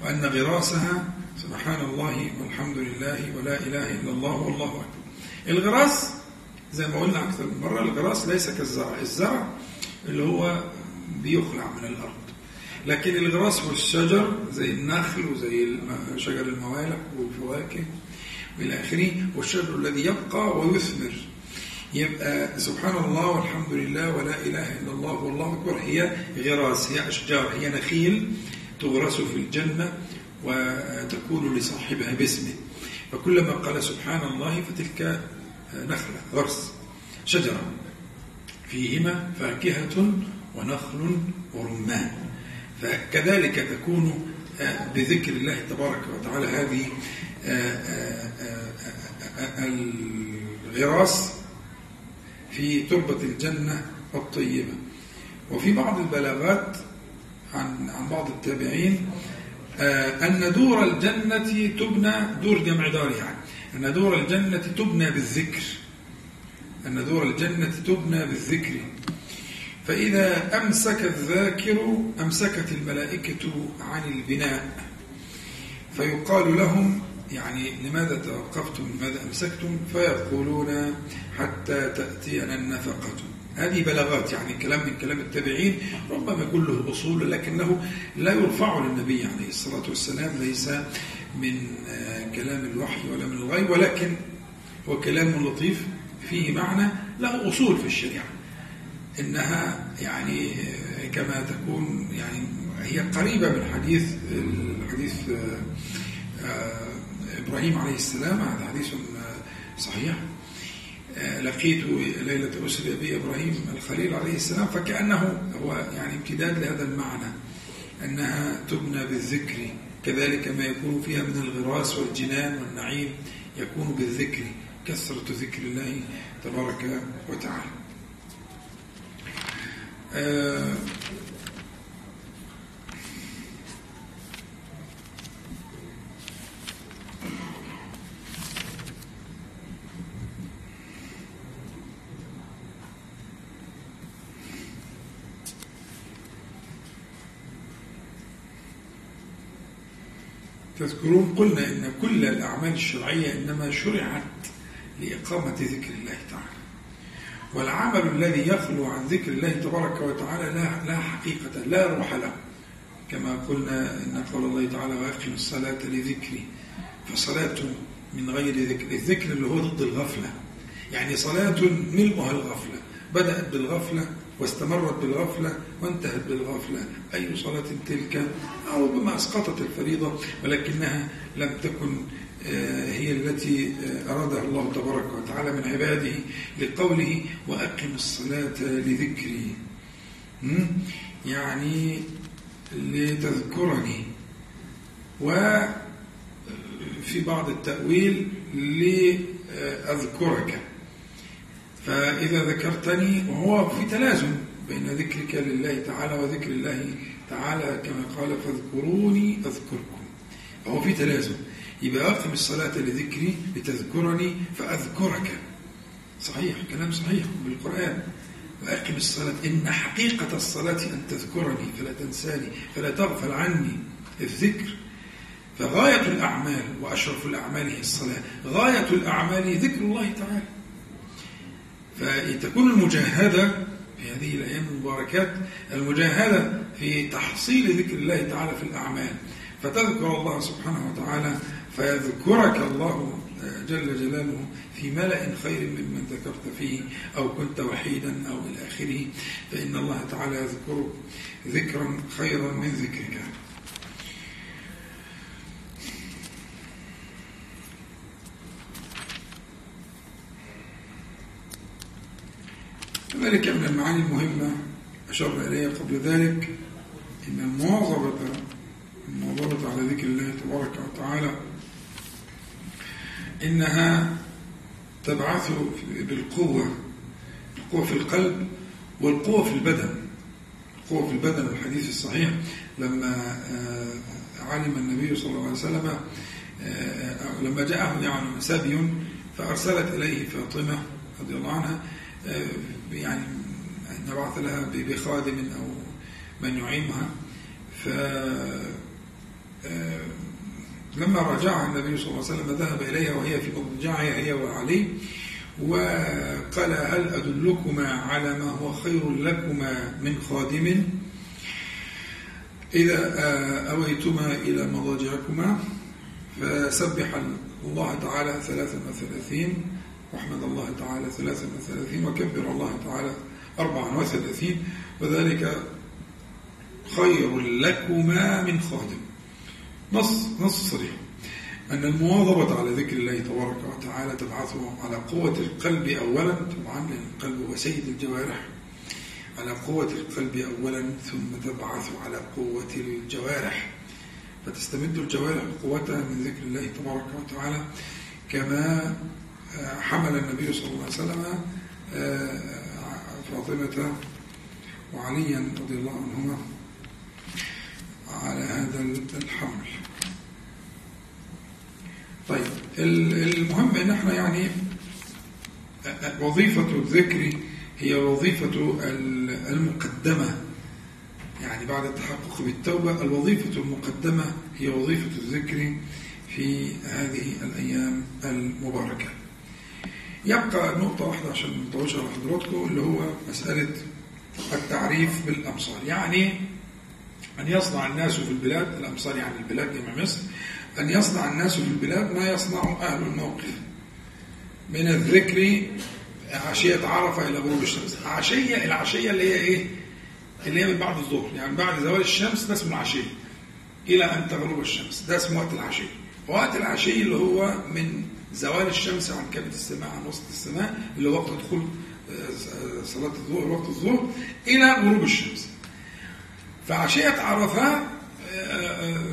وأن غراسها سبحان الله والحمد لله ولا إله إلا الله والله أكبر الغراس زي ما قلنا أكثر من مرة الغراس ليس كالزرع. الزرع اللي هو بيخلع من الأرض. لكن الغراس والشجر زي النخل وزي شجر الموالح والفواكه وإلى آخره والشجر الذي يبقى ويثمر. يبقى سبحان الله والحمد لله ولا إله إلا الله والله أكبر. هي غراس هي أشجار هي نخيل تغرس في الجنة. وتكون لصاحبها باسمه. فكلما قال سبحان الله فتلك نخلة غرس شجرة. فيهما فاكهة ونخل ورمان. فكذلك تكون آه، بذكر الله تبارك وتعالى هذه آه، آه، الغراس في تربة الجنة الطيبة. وفي بعض البلاغات عن عن بعض التابعين أن دور الجنة تبنى دور جمع دار يعني. أن دور الجنة تبنى بالذكر. أن دور الجنة تبنى بالذكر. فإذا أمسك الذاكر أمسكت الملائكة عن البناء. فيقال لهم يعني لماذا توقفتم؟ لماذا أمسكتم؟ فيقولون حتى تأتينا النفقة. هذه بلاغات يعني كلام من كلام التابعين ربما يكون له أصول لكنه لا يرفع للنبي عليه الصلاة والسلام ليس من آه، كلام الوحي ولا من الغيب ولكن هو كلام لطيف فيه معنى له أصول في الشريعة. إنها يعني كما تكون يعني هي قريبة من حديث الحديث آه، إبراهيم عليه السلام هذا حديث صحيح. آه، لقيت ليلة أسر أبي إبراهيم الخليل عليه السلام فكأنه هو يعني امتداد لهذا المعنى أنها تبنى بالذكر. كذلك ما يكون فيها من الغراس والجنان والنعيم يكون بالذكر كثرة ذكر الله تبارك وتعالى. تذكرون قلنا إن كل الأعمال الشرعية إنما شرعت لإقامة ذكر الله تعالى. والعمل الذي يخلو عن ذكر الله تبارك وتعالى لا, لا حقيقة لا روح له. كما قلنا إن قول الله تعالى وأقم الصلاة لذكري فصلاة من غير ذكر الذكر اللي هو ضد الغفلة. يعني صلاة ملؤها الغفلة بدأت بالغفلة واستمرت بالغفلة وانتهت بالغفلة. أي صلاة تلك؟ أو ربما أسقطت الفريضة ولكنها لم تكن آه، هي التي آه، أرادها الله تبارك وتعالى من عباده لقوله وأقم الصلاة لذكري. يعني لتذكرني. وفي بعض التأويل لأذكرك. فإذا ذكرتني وهو في تلازم بين ذكرك لله تعالى وذكر الله تعالى كما قال فاذكروني أذكركم. هو في تلازم. يبقى أقم الصلاة لذكري لتذكرني فأذكرك. صحيح كلام صحيح بالقرآن. وأقم الصلاة. إن حقيقة الصلاة أن تذكرني فلا تنساني فلا تغفل عني الذكر. فغاية الأعمال وأشرف الأعمال هي الصلاة. غاية الأعمال ذكر الله تعالى. فتكون المجاهدة في هذه الأيام المباركات المجاهدة في تحصيل ذكر الله تعالى في الأعمال. فتذكر الله سبحانه وتعالى فيذكرك الله جل جلاله في ملأ خير ممن ذكرت فيه أو كنت وحيدا أو إلى آخره. فإن الله تعالى يذكرك ذكرا خيرا من ذكرك. كذلك من المعاني المهمة أشرنا إليها قبل ذلك إن المواظبة المواظبة على ذكر الله تبارك وتعالى إنها تبعث بالقوة القوة في القلب والقوة في البدن. القوة في البدن الحديث الصحيح لما آه، علم النبي صلى الله عليه وسلم آه، لما جاءه يعني سبي فأرسلت إليه فاطمة رضي الله عنها آه، يعني نبعث لها بخادم أو من يعينها. ف آه، لما رجعها النبي صلى الله عليه وسلم ذهب إليها وهي في مضجعها هي وعلي وقال هل أدلكما على ما هو خير لكما من خادم؟ إذا آه، أويتما إلى مضاجعكما؟ فسبح الله تعالى ثلاثا وثلاثين. واحمد الله تعالى ثلاثا وثلاثين وكبر الله تعالى أربعا وثلاثين وذلك خير لكما من خادم. نص نص صريح. أن المواظبة على ذكر الله تبارك وتعالى تبعثه على قوة القلب أولا طبعا القلب هو سيد الجوارح. على قوة القلب أولا ثم تبعث على قوة الجوارح. فتستمد الجوارح قوتها من ذكر الله تبارك وتعالى كما حمل النبي صلى الله عليه وسلم آه، فاطمة وعليا رضي الله عنهما على هذا الحمل. طيب المهم إن إحنا يعني وظيفة الذكر هي وظيفة المقدمة. يعني بعد التحقق بالتوبة الوظيفة المقدمة هي وظيفة الذكر في هذه الأيام المباركة. يبقى نقطة واحدة عشان نطوش على حضراتكم اللي هو مسألة التعريف بالأمصار. يعني أن يصنع الناس في البلاد الأمصار يعني البلاد جمع مصر أن يصنع الناس في البلاد ما يصنع أهل الموقف. من الذكر عشية عرفة إلى غروب الشمس. عشية العشية اللي هي إيه؟ اللي هي من بعد الظهر. يعني بعد زوال الشمس ده اسمه العشية. إلى أن تغرب الشمس. ده اسمه وقت العشية. وقت العشية اللي هو من زوال الشمس عن كبد السماء عن وسط السماء اللي هو وقت دخول آه، صلاة الظهر وقت الظهر إلى غروب الشمس. فعشية عرفة آه، آه،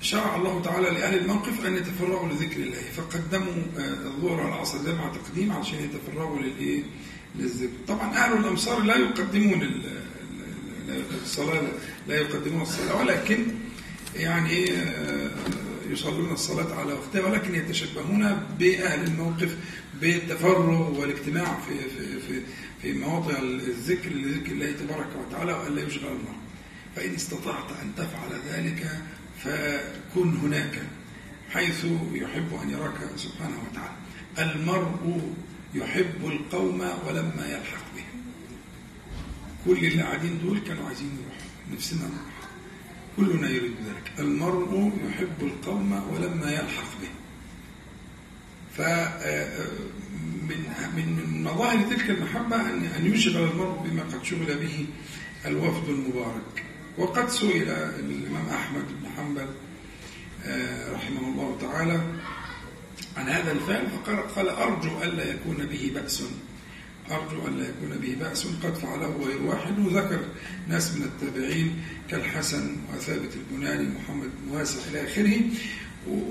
شرع الله تعالى لأهل الموقف أن يتفرغوا لذكر الله. فقدموا الظهر على العصر جمع تقديم عشان يتفرغوا للإيه؟ للذكر. طبعا أهل الأمصار لا يقدمون الصلاة لا يقدمون الصلاة ولكن يعني يصلون الصلاة على وقتها ولكن يتشبهون بأهل الموقف بالتفرغ والاجتماع في في في في مواضع الذكر لذكر الله تبارك وتعالى وألا يشغل المرء فإن استطعت أن تفعل ذلك فكن هناك حيث يحب أن يراك سبحانه وتعالى. المرء يحب القوم ولما يلحق بهم. كل اللي قاعدين دول كانوا عايزين يروحوا. نفسنا نروح. كلنا يريد ذلك. المرء يحب القوم ولما يلحق به. ف من من مظاهر تلك المحبة أن أن يشغل المرء بما قد شغل به الوفد المبارك. وقد سئل الإمام أحمد بن حنبل آه، رحمه الله تعالى عن هذا الفعل فقال قال أرجو ألا يكون به بأس. أرجو أن لا يكون به بأس قد فعله غير واحد. وذكر ناس من التابعين كالحسن وثابت البناني محمد بن واسع إلى آخره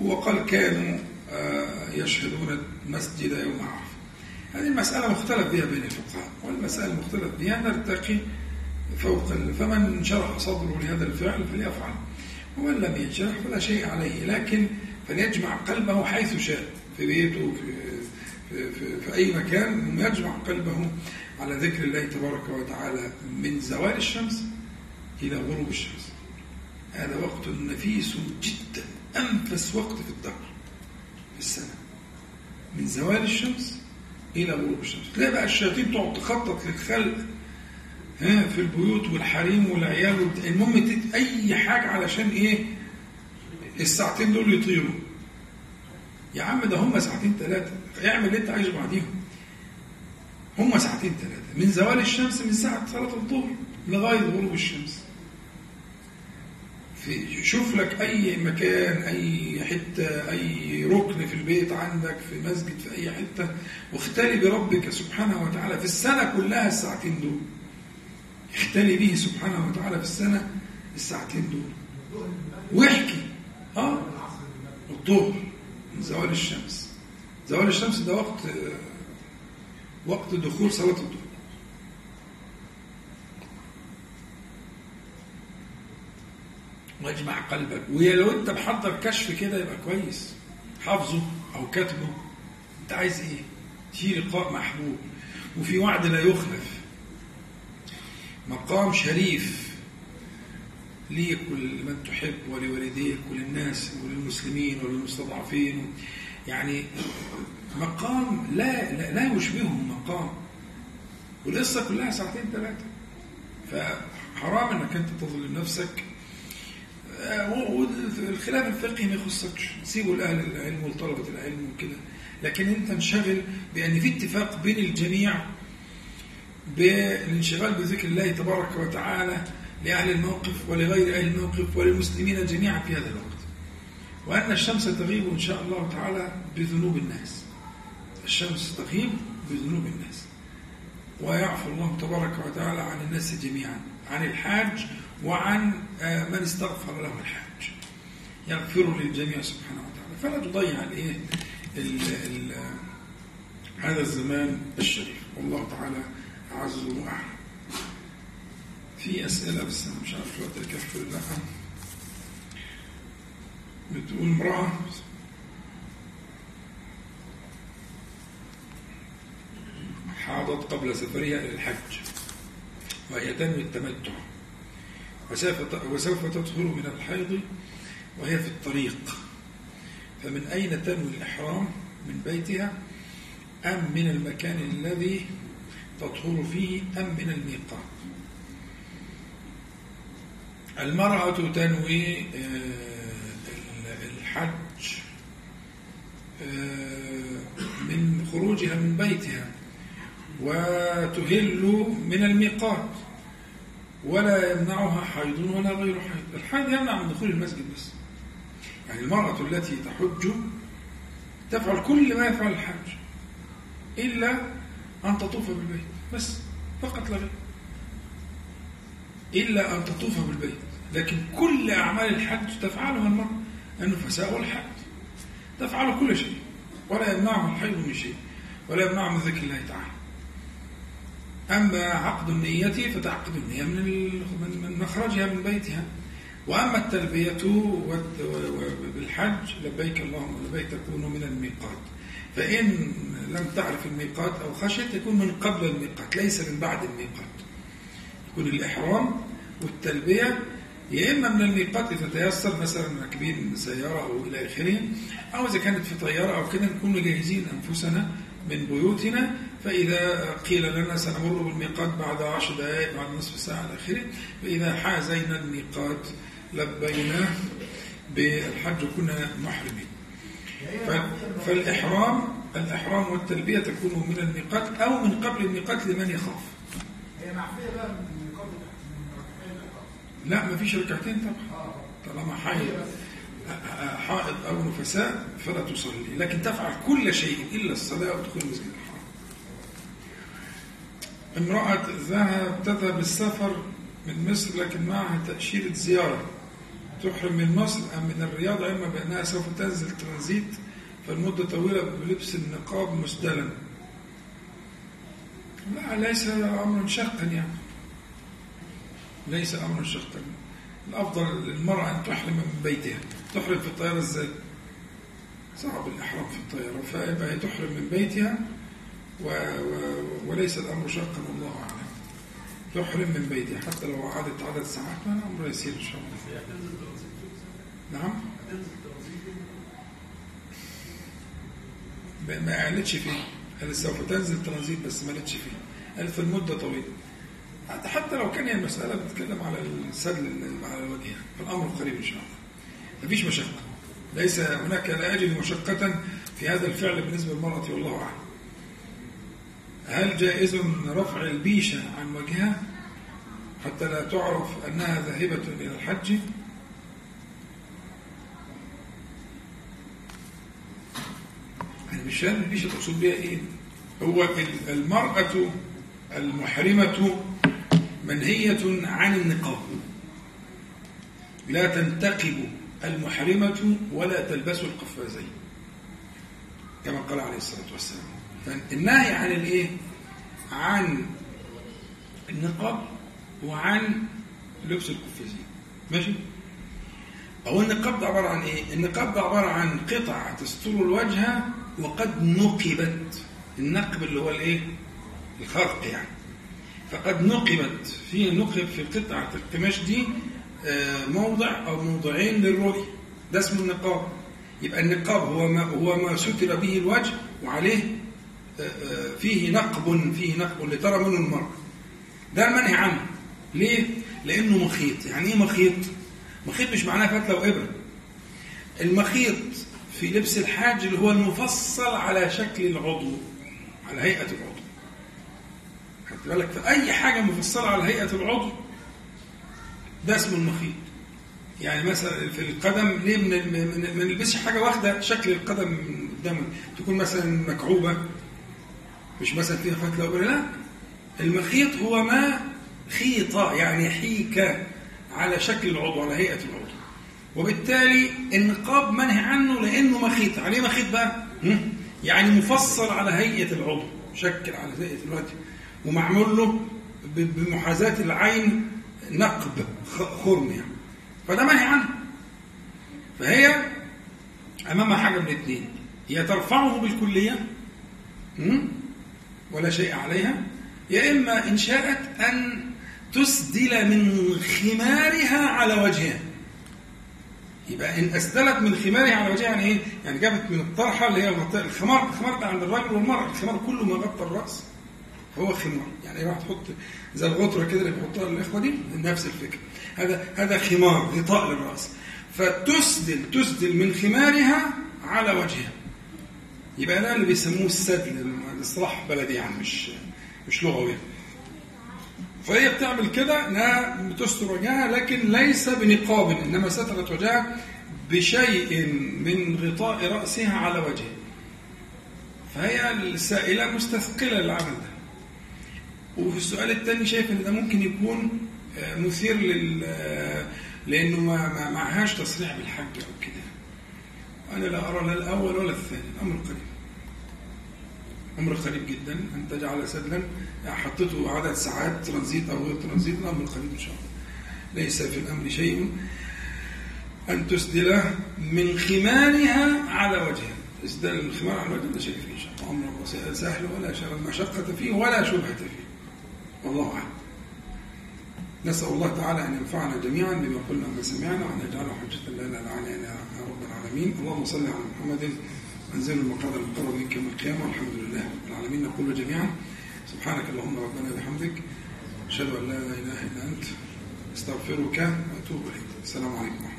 وقال كانوا آه، يشهدون المسجد يوم عرفة. هذه المسألة مختلف بها بين الفقهاء والمسألة المختلف بها نرتقي فوق فمن شرح صدره لهذا الفعل فليفعل ومن لم يشرح فلا شيء عليه. لكن فليجمع قلبه حيث شاء في بيته في في, في, أي مكان يجمع قلبه على ذكر الله تبارك وتعالى من زوال الشمس إلى غروب الشمس. هذا وقت نفيس جدا أنفس وقت في الدهر في السنة. من زوال الشمس إلى غروب الشمس. تلاقي بقى الشياطين تقعد تخطط للخلق ها في البيوت والحريم والعيال المهم أي حاجة علشان إيه؟ الساعتين دول يطيروا. يا عم ده هم ساعتين ثلاثة اعمل اللي انت عايزه بعديهم. هم ساعتين ثلاثة من زوال الشمس من ساعة صلاة الظهر لغاية غروب الشمس. شوف لك أي مكان أي حتة أي ركن في البيت عندك في مسجد في أي حتة. واختلي بربك سبحانه وتعالى في السنة كلها الساعتين دول. اختلي به سبحانه وتعالى في السنة الساعتين دول. واحكي. آه. الظهر من زوال الشمس. زوال الشمس ده وقت وقت دخول صلاة الظهر. واجمع قلبك. ولو انت محضر كشف كده يبقى كويس. حافظه أو كاتبه. انت عايز إيه؟ في لقاء محبوب. وفي وعد لا يخلف. مقام شريف ليك ولمن تحب ولوالديك وللناس وللمسلمين وللمستضعفين. يعني مقام لا لا, لا يشبهه مقام. والقصة كلها ساعتين ثلاثة فحرام إنك أنت تظلم نفسك. والخلاف الفقهي ما يخصكش. سيبوا لاهل العلم ولطلبه العلم وكده. لكن أنت انشغل بأن في اتفاق بين الجميع بالانشغال بذكر الله تبارك وتعالى لأهل الموقف ولغير أهل الموقف وللمسلمين جميعا في هذا الوقت. وأن الشمس تغيب إن شاء الله تعالى بذنوب الناس. الشمس تغيب بذنوب الناس. ويعفو الله تبارك وتعالى عن الناس جميعا عن الحاج وعن آه، من استغفر له الحاج. يغفر للجميع سبحانه وتعالى. فلا تضيع الايه هذا الزمان الشريف. والله تعالى اعز واعلم في أسئلة بس أنا مش عارف الوقت الكفر ولا لا بتقول امرأة. حاضت قبل سفرها إلى الحج وهي تنوي التمتع. وسوف تدخل من الحيض وهي في الطريق. فمن أين تنوي الإحرام؟ من بيتها أم من المكان الذي تطهر فيه أم من الميقات؟ المرأة تنوي آه، الحج آه، من خروجها من بيتها وتهل من الميقات ولا يمنعها حيض ولا غير حيض. الحيض يمنع من دخول المسجد بس. يعني المرأة التي تحج تفعل كل ما يفعل الحج إلا أن تطوف بالبيت بس فقط لا غير. إلا أن تطوف بالبيت. لكن كل أعمال الحج تفعلها المرأة. النفساء والحج تفعل كل شيء. ولا يمنعها الحيض من شيء. ولا يمنعها من ذكر الله تعالى. أما عقد النية فتعقد النية من من مخرجها من بيتها. وأما التلبية بالحج لبيك اللهم لبيك تكون من الميقات. فإن لم تعرف الميقات أو خشيت يكون من قبل الميقات ليس من بعد الميقات. يكون الإحرام والتلبية يا إما من الميقات إذا تيسر مثلا راكبين سيارة أو إلى آخره أو إذا كانت في طيارة أو كده نكون مجهزين أنفسنا من بيوتنا فإذا قيل لنا سنمر بالميقات بعد عشر دقائق بعد نصف ساعة إلى آخره فإذا حازينا الميقات لبينا بالحج كنا محرمين. فالإحرام الإحرام والتلبية تكون من الميقات أو من قبل الميقات لمن يخاف. هي معفية بقى. لا ما فيش ركعتين طبعا طالما حائض حائض أو نفساء فلا تصلي. لكن تفعل كل شيء إلا الصلاة ودخول المسجد الحرام. امرأة ذهب تذهب السفر من مصر لكن معها تأشيرة زيارة. تحرم من مصر أم من الرياض إما بأنها سوف تنزل ترانزيت فالمدة طويلة بلبس النقاب مسدلا. لا ليس أمرا شاقا يعني. ليس أمرا شاقا الأفضل للمرأة أن تحرم من بيتها. تحرم في الطيارة إزاي؟ صعب الإحرام في الطيارة. فيبقى هي تحرم من بيتها و... و... وليس الأمر شاقا والله أعلم. تحرم من بيتها. حتى لو عادت عدد ساعات الأمر يسير إن شاء الله. نعم؟ ما قالتش فيه. قالت سوف تنزل ترانزيت بس ما قالتش فيه. قالت في المدة طويلة. حتى لو كان المسألة بتتكلم على السدل على وجهها فالأمر قريب إن شاء الله. مفيش مشقة. ليس هناك لا أجد مشقة في هذا الفعل بالنسبة للمرأة والله أعلم. هل جائز رفع البيشة عن وجهها حتى لا تعرف أنها ذاهبة إلى الحج؟ فاهم البيشة تقصد بها إيه؟ هو المرأة المحرمة منهية عن النقاب. لا تنتقب المحرمة ولا تلبس القفازين. كما قال عليه الصلاة والسلام. فالنهي عن الإيه؟ عن النقاب وعن لبس القفازين. ماشي؟ هو النقاب ده عبارة عن إيه؟ النقاب ده عبارة عن قطعة تستر الوجه وقد نقبت. النقب اللي هو الإيه؟ الخرق يعني. فقد نقبت في نقب في قطعة القماش دي آه، موضع أو موضعين للرؤية ده اسمه النقاب. يبقى النقاب هو ما هو ما ستر به الوجه وعليه آه، آه، فيه نقب فيه نقب لترى منه المرء. ده المنهي عنه. ليه؟ لأنه مخيط. يعني إيه مخيط؟ مخيط مش معناه فتلة وإبرة. المخيط في لبس الحاج اللي هو المفصل على شكل العضو على هيئة العضو. خدت بالك فأي حاجة مفصلة على هيئة العضو ده اسمه المخيط. يعني مثلا في القدم ليه ما نلبسش حاجة واحدة شكل القدم من قدام تكون مثلا مكعوبة مش مثلا فيها فتلة وبرة لا المخيط هو ما خيط يعني حيك على شكل العضو على هيئة العضو. وبالتالي النقاب منهي عنه لأنه مخيط. عليه مخيط بقى؟ يعني مفصل على هيئة العضو شكل على هيئة الوجه. ومعمول له بمحاذاة العين نقب خرم يعني. فده منهي عنه. فهي أمامها حاجة من الاثنين. هي ترفعه بالكلية ولا شيء عليها يا إما إن شاءت أن تسدل من خمارها على وجهها. يبقى إن أسدلت من خمارها على وجهها يعني إيه؟ يعني جابت من الطرحة اللي هي الخمار الخمار ده عند الرجل والمرأة. الخمار كله ما غطى الرأس. هو خمار يعني واحد تحط زي الغطرة كده اللي بيحطها الاخوه دي؟ نفس الفكرة. هذا هذا خمار غطاء للراس فتسدل تسدل من خمارها على وجهها. يبقى ده اللي بيسموه السدل الاصطلاح بلدي يعني مش مش لغوي. فهي بتعمل كده انها بتستر وجهها لكن ليس بنقاب إنما سترت وجهها بشيء من غطاء رأسها على وجهها. فهي السائلة مستثقلة للعمل ده. وفي السؤال الثاني شايف إن ده ممكن يكون آه، مثير لل آه، لأنه ما معهاش تصريح بالحج أو كده. أنا لا أرى لا الأول ولا الثاني. الامر قريب. أمر قريب جدا. أن تجعل سدلا. حطيته عدد ساعات ترانزيت أو غير ترانزيت. الامر قريب إن شاء الله. ليس في الأمر شيء. أن تسدل من خمارها على وجهها. اسدال الخمار على وجهها. شيء فيه ان شاء الله أمر سهل ولا مشقه فيه ولا شبهة فيه. والله أعلم. نسأل الله تعالى أن ينفعنا جميعا بما قلنا وما سمعنا وأن يجعله حجة لنا لا علينا يا رب العالمين. اللهم صل على محمد أنزل المقعد المقرب منك يوم القيامة. والحمد لله رب العالمين. نقول جميعا سبحانك اللهم ربنا وبحمدك أشهد أن لا إله إلا أنت. أستغفرك وأتوب إليك. السلام عليكم